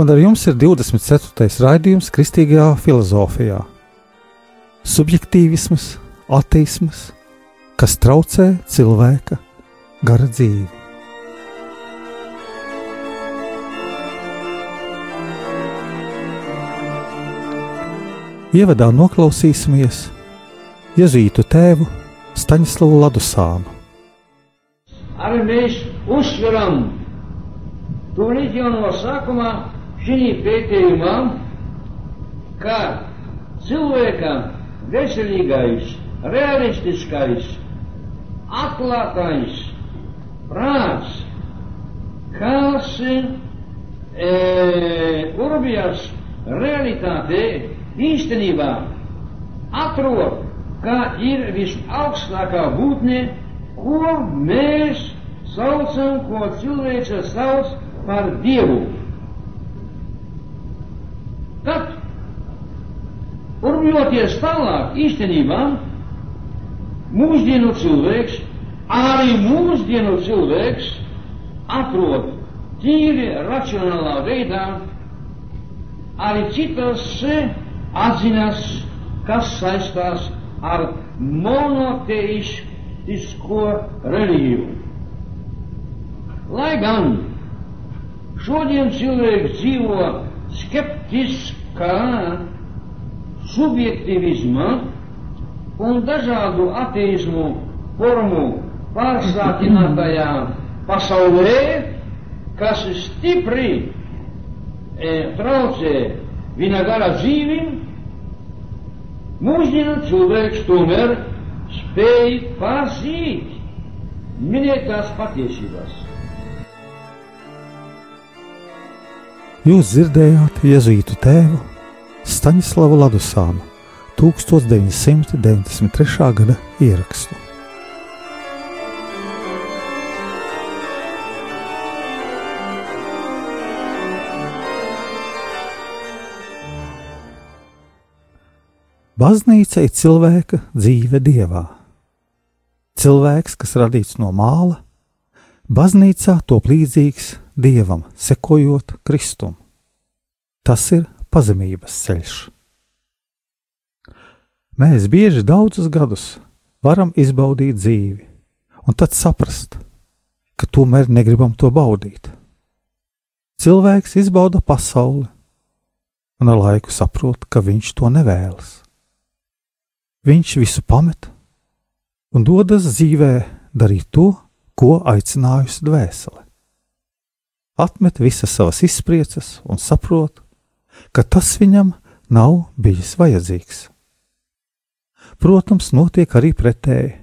un ar jums ir 24. raidījums Kristīgajā filozofijā. Subjektīvisms, ateisms, kas traucē cilvēka gara dzīvi. Ievadā noklausīsimies Jēzus tēvu Staņslavu Ladusānu arī mēs uzsveram tūlīt jau no sākumā šī pētījumā, ka cilvēka veselīgais, realistiskais, atklātais prāts, kas e, urbjas realitātē īstenībā atrod, ka ir visaugstākā būtne, ko mēs saucam, ko cilvēks sauc par Dievu. Tad, urmjoties tālāk, īstenībā, mūsdienu cilvēks, arī mūsdienu cilvēks atrod tīri racionālā veidā arī citas atziņas, kas saistās ar monoteistisko reliģiju. Lai gan šodien cilvēks dzīvo skeptiskā subjektivisma un dažādu ateismu formu pārsātinātajā pasaulē, kas stipri e, traucē viņa gara dzīvi, mūsdienu cilvēks tomēr spēj pārsīt minētās patiesības. Jūs dzirdējāt Jēzus tēvu Staņslavu Ladusānu 1993. gada ierakstu. Baznīca ir cilvēka dzīve dievā. Cilvēks, kas radīts no māla, baznīcā top līdzīgs dievam, sekojot Kristum. Tas ir pazemības ceļš. Mēs bieži daudzus gadus varam izbaudīt dzīvi, un tad saprast, ka tomēr negribam to baudīt. Cilvēks izbauda pasauli, un ar laiku saprot, ka viņš to nevēlas. Viņš visu pamet un dodas dzīvē darīt to, ko aicinājusi dvēsele atmet visas savas izpriecas un saprot, ka tas viņam nav bijis vajadzīgs. Protams, notiek arī pretēji.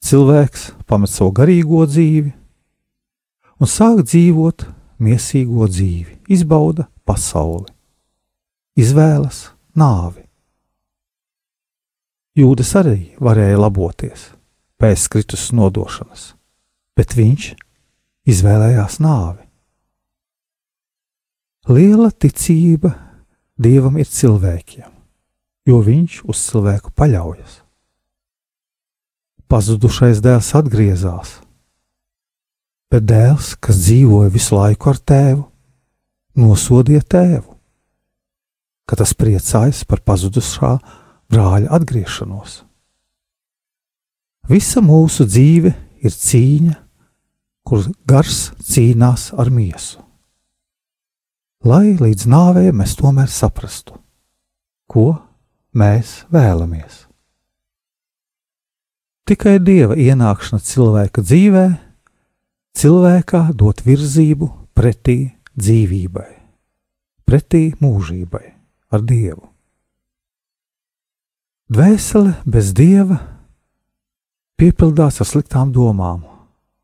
Cilvēks pamet savu garīgo dzīvi un sāk dzīvot mīsīgo dzīvi, izbauda pasauli, izvēlas nāvi. Jūdas arī varēja laboties pēc Kristus nodošanas, bet viņš izvēlējās nāvi. Liela ticība Dievam ir cilvēkiem, jo Viņš uz cilvēku paļaujas. Pazudušais dēls atgriezās, bet dēls, kas dzīvoja visu laiku ar tēvu, nosodīja tēvu, ka tas priecājas par pazudušā brāļa atgriešanos. Visa mūsu dzīve ir cīņa kur gars cīnās ar miesu. Lai līdz nāvei mēs tomēr saprastu, ko mēs vēlamies. Tikai dieva ienākšana cilvēka dzīvē, cilvēkā dot virzību pretī dzīvībai, pretī mūžībai ar dievu. Dvēsele bez dieva piepildās ar sliktām domām,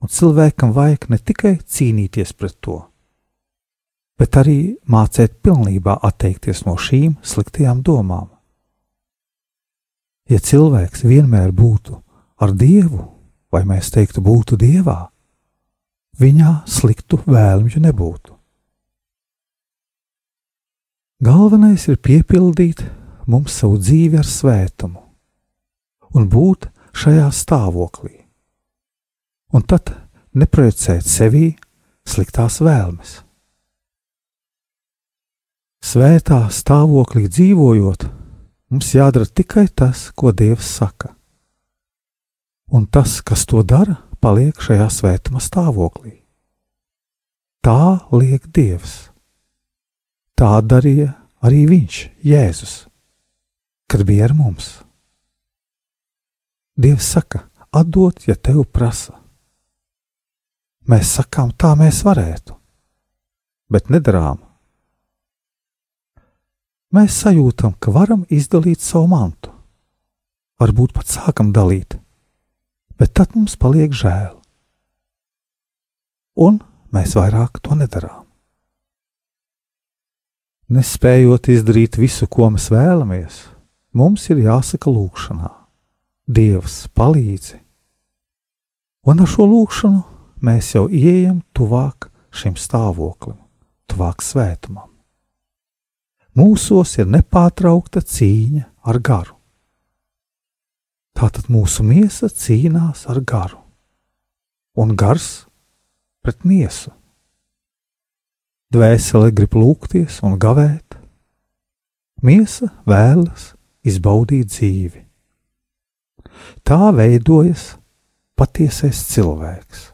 un cilvēkam vajag ne tikai cīnīties pret to, bet arī mācīt pilnībā atteikties no šīm sliktajām domām. Ja cilvēks vienmēr būtu ar Dievu, vai mēs teiktu, būtu Dievā, viņā sliktu vēlmju nebūtu. Galvenais ir piepildīt mums savu dzīvi ar svētumu un būt šajā stāvoklī, un tad neprojicēt sevī sliktās vēlmes. Svētā stāvoklī dzīvojot, mums jādara tikai tas, ko Dievs saka. Un tas, kas to dara, paliek šajā svētuma stāvoklī. Tā liek Dievs. Tā darīja arī Viņš, Jēzus, kad bija ar mums. Dievs saka, atdot, ja tev prasa. Mēs sakām, tā mēs varētu, bet nedarām. Mēs sajūtam, ka varam izdalīt savu mantu. Varbūt pat sākam dalīt, bet tad mums paliek žēl. Un mēs vairāk to nedarām. Nespējot izdarīt visu, ko mēs vēlamies, mums ir jāsaka lūkšanā: Dievs, palīdzi! Un ar šo lūkšanu mēs jau ieejam tuvāk šim stāvoklim, tuvāk svētumam. Mūsos ir nepārtraukta cīņa ar garu. Tātad mūsu miesa cīnās ar garu, un gars pret miesu. Dvēsele grib lūgties un gavēt, miesa vēlas izbaudīt dzīvi. Tā veidojas patiesais cilvēks,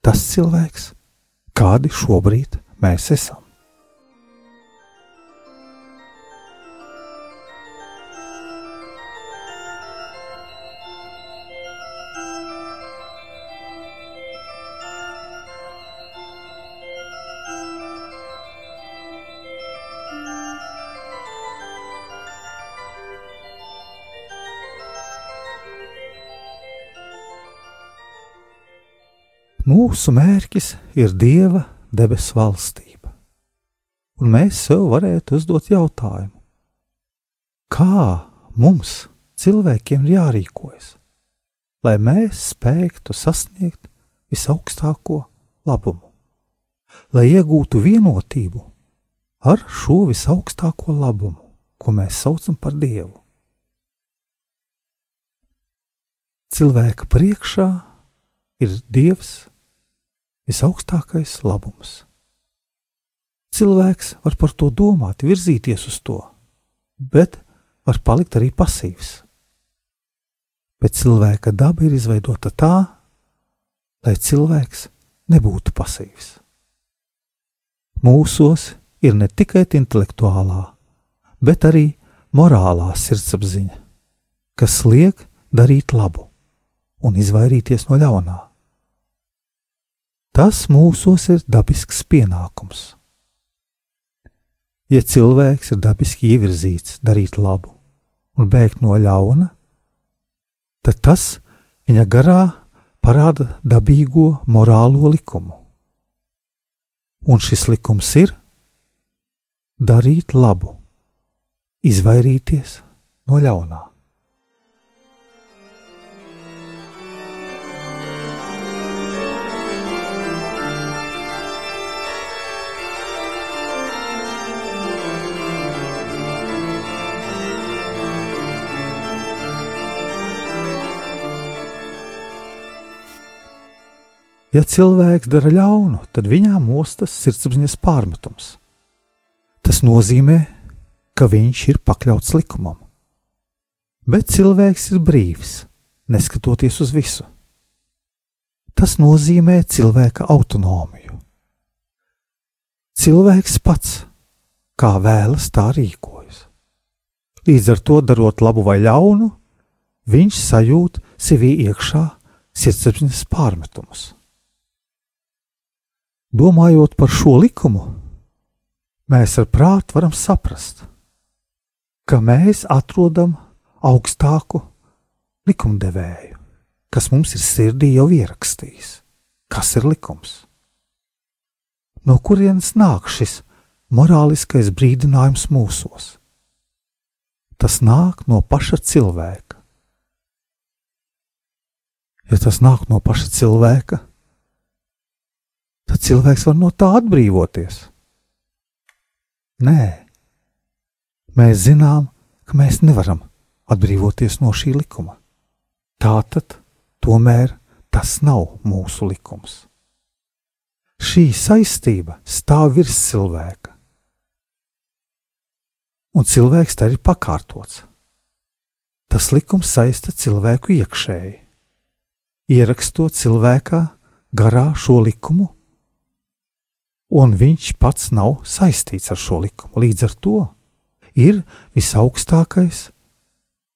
tas cilvēks, kādi šobrīd mēs esam. Mūsu mērķis ir Dieva debesu valstība, un mēs sev varētu uzdot jautājumu, kā mums, cilvēkiem, ir jārīkojas, lai mēs spētu sasniegt visaugstāko labumu, lai iegūtu vienotību ar šo visaugstāko labumu, ko mēs saucam par Dievu. Cilvēka priekšā ir Dievs visaugstākais labums. Cilvēks var par to domāt, virzīties uz to, bet var palikt arī pasīvs. Bet cilvēka daba ir izveidota tā, lai cilvēks nebūtu pasīvs. Mūsos ir ne tikai intelektuālā, bet arī morālā sirdsapziņa, kas liek darīt labu un izvairīties no ļaunā. Tas mūsos ir dabisks pienākums. Ja cilvēks ir dabiski ievirzīts darīt labu un bēgt no ļauna, tad tas viņa garā parāda dabīgo morālo likumu. Un šis likums ir darīt labu, izvairīties no ļaunā. Ja cilvēks dara ļaunu, tad viņā mostas sirdsapziņas pārmetums. Tas nozīmē, ka viņš ir pakļauts likumam. Bet cilvēks ir brīvs, neskatoties uz visu. Tas nozīmē cilvēka autonomiju. Cilvēks pats, kā vēlas, tā rīkojas. Līdz ar to darot labu vai ļaunu, viņš sajūt sevī iekšā sirdsapziņas pārmetumus. Domājot par šo likumu, mēs ar prātu varam saprast, ka mēs atrodam augstāku likumdevēju, kas mums ir sirdī jau ierakstījis, kas ir likums. No kurienes nāk šis morāliskais brīdinājums mūsos. Tas nāk no paša cilvēka. Ja tas nāk no paša cilvēka, tad cilvēks var no tā atbrīvoties. Nē, mēs zinām, ka mēs nevaram atbrīvoties no šī likuma. Tātad, tomēr tas nav mūsu likums. Šī saistība stāv virs cilvēka, un cilvēks tā ir pakārtots. Tas likums saista cilvēku iekšēji, ierakstot cilvēkā garā šo likumu, un viņš pats nav saistīts ar šo likumu. Līdz ar to ir visaugstākais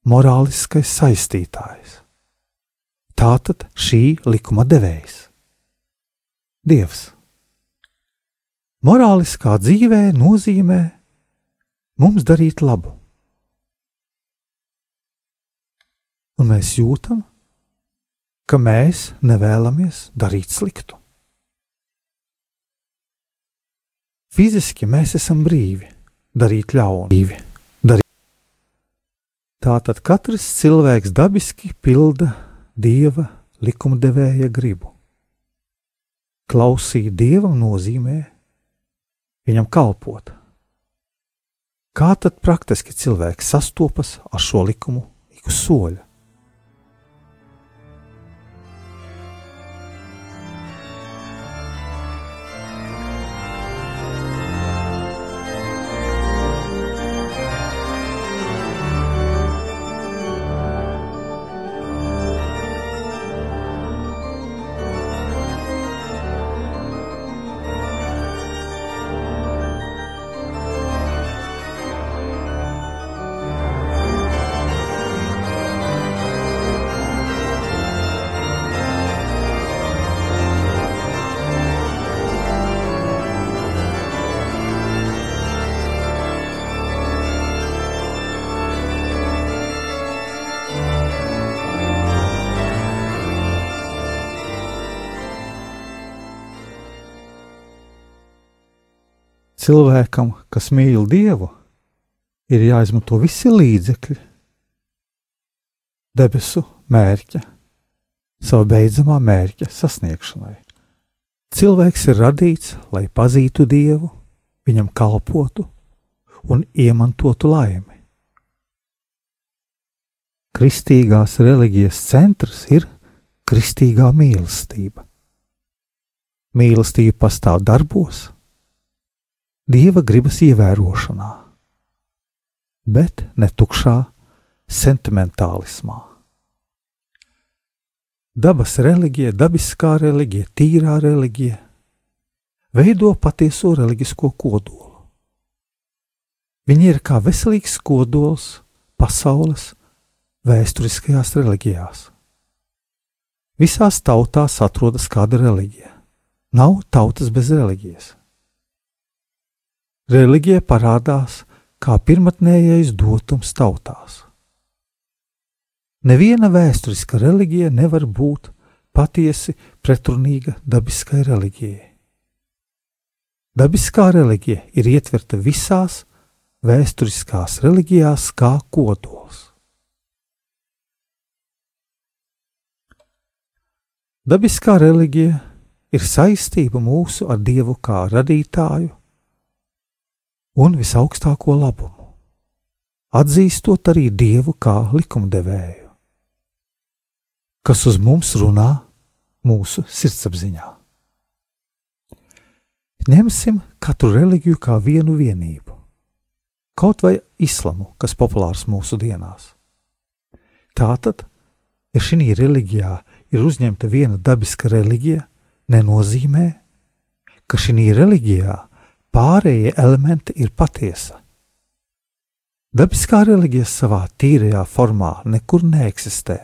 morāliskais saistītājs. Tātad šī likuma devējs - Dievs. Morāliskā dzīvē nozīmē mums darīt labu. Un mēs jūtam, ka mēs nevēlamies darīt sliktu. Fiziski mēs esam brīvi, darīt ļaunu. Tātad katrs cilvēks dabiski pilda dieva likumdevēja gribu. Klausīt dievam nozīmē viņam kalpot. Kā tad praktiski cilvēks sastopas ar šo likumu ik uz soļa? Cilvēkam, kas mīl Dievu, ir jāizmanto visi līdzekļi debesu mērķa, savu beidzamā mērķa sasniegšanai. Cilvēks ir radīts, lai pazītu Dievu, viņam kalpotu un iemantotu laimi. Kristīgās reliģijas centrs ir kristīgā mīlestība. Mīlestība pastāv darbos, dieva gribas ievērošanā, bet ne tukšā sentimentālismā. Dabas reliģija, dabiskā reliģija, tīrā reliģija veido patieso reliģisko kodolu. Viņi ir kā veselīgs kodols pasaules vēsturiskajās reliģijās. Visās tautās atrodas kāda reliģija. Nav tautas bez reliģijas reliģija parādās kā pirmotnējais dotums tautās. Neviena vēsturiska reliģija nevar būt patiesi pretrunīga dabiskai reliģijai. Dabiskā reliģija ir ietverta visās vēsturiskās reliģijās kā kodols. Dabiskā reliģija ir saistība mūsu ar Dievu kā radītāju, un visaugstāko labumu, atzīstot arī Dievu kā likumdevēju, kas uz mums runā mūsu sirdsapziņā. Ņemsim katru reliģiju kā vienu vienību, kaut vai islamu, kas populārs mūsu dienās. Tātad, ja šī reliģijā ir uzņemta viena dabiska reliģija, nenozīmē, ka šī reliģijā pārējie elementi ir patiesa. Dabiskā reliģija savā tīrajā formā nekur neeksistē,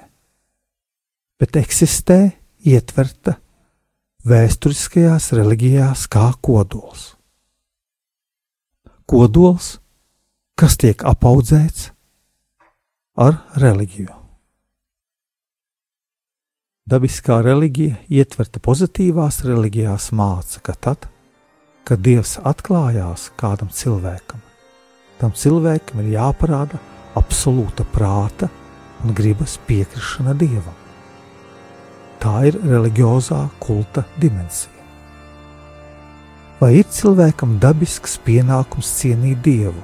bet eksistē ietverta vēsturiskajās reliģijās kā kodols. Kodols, kas tiek apaudzēts ar reliģiju. Dabiskā reliģija ietverta pozitīvās reliģijās māca, ka tad, kad Dievs atklājās kādam cilvēkam, tam cilvēkam ir jāparāda absolūta prāta un gribas piekrišana Dievam. Tā ir reliģiozā kulta dimensija. Vai ir cilvēkam dabisks pienākums cienīt Dievu?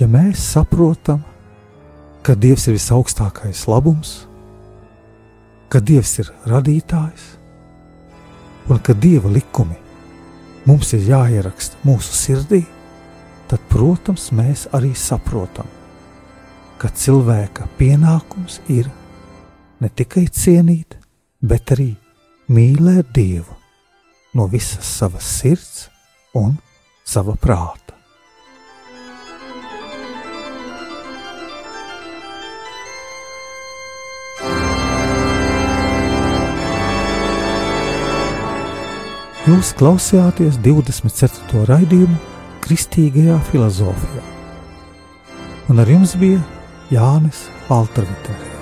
Ja mēs saprotam, ka Dievs ir visaugstākais labums, ka Dievs ir radītājs un ka Dieva likumi mums ir jāieraksta mūsu sirdī, tad, protams, mēs arī saprotam, ka cilvēka pienākums ir ne tikai cienīt, bet arī mīlēt Dievu no visas savas sirds un sava prāta. Jūs klausījāties 24. raidījumu Kristīgajā filozofijā, un ar jums bija Jānis Valterviters.